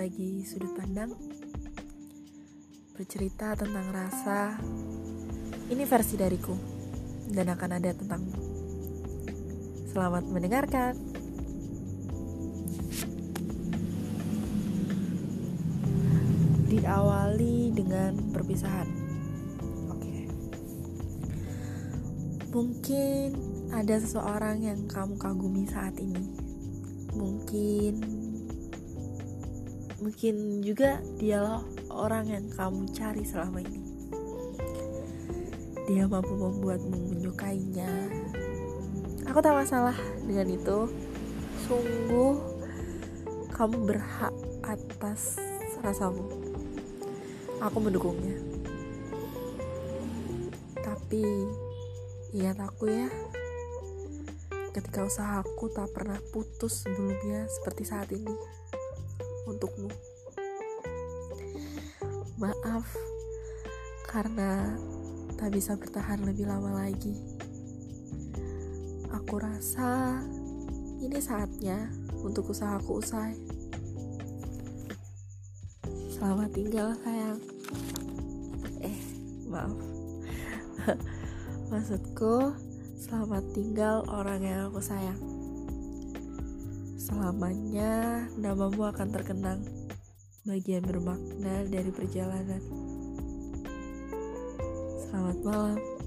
berbagi sudut pandang, bercerita tentang rasa. Ini versi dariku, dan akan ada tentangmu. Selamat mendengarkan. Diawali dengan perpisahan. Oke. Mungkin ada seseorang yang kamu kagumi saat ini. Mungkin mungkin juga dialah orang yang kamu cari selama ini. Dia mampu membuatmu menyukainya. Aku tak masalah dengan itu. Sungguh kamu berhak atas rasamu. Aku mendukungnya. Tapi ingat aku ya. Ketika usahaku tak pernah putus sebelumnya seperti saat ini untukmu. Maaf karena tak bisa bertahan lebih lama lagi. Aku rasa ini saatnya untuk usahaku usai. Selamat tinggal sayang. Eh, maaf. Maksudku, selamat tinggal orang yang aku sayang. Selamanya namamu akan terkenang bagian bermakna dari perjalanan. Selamat malam.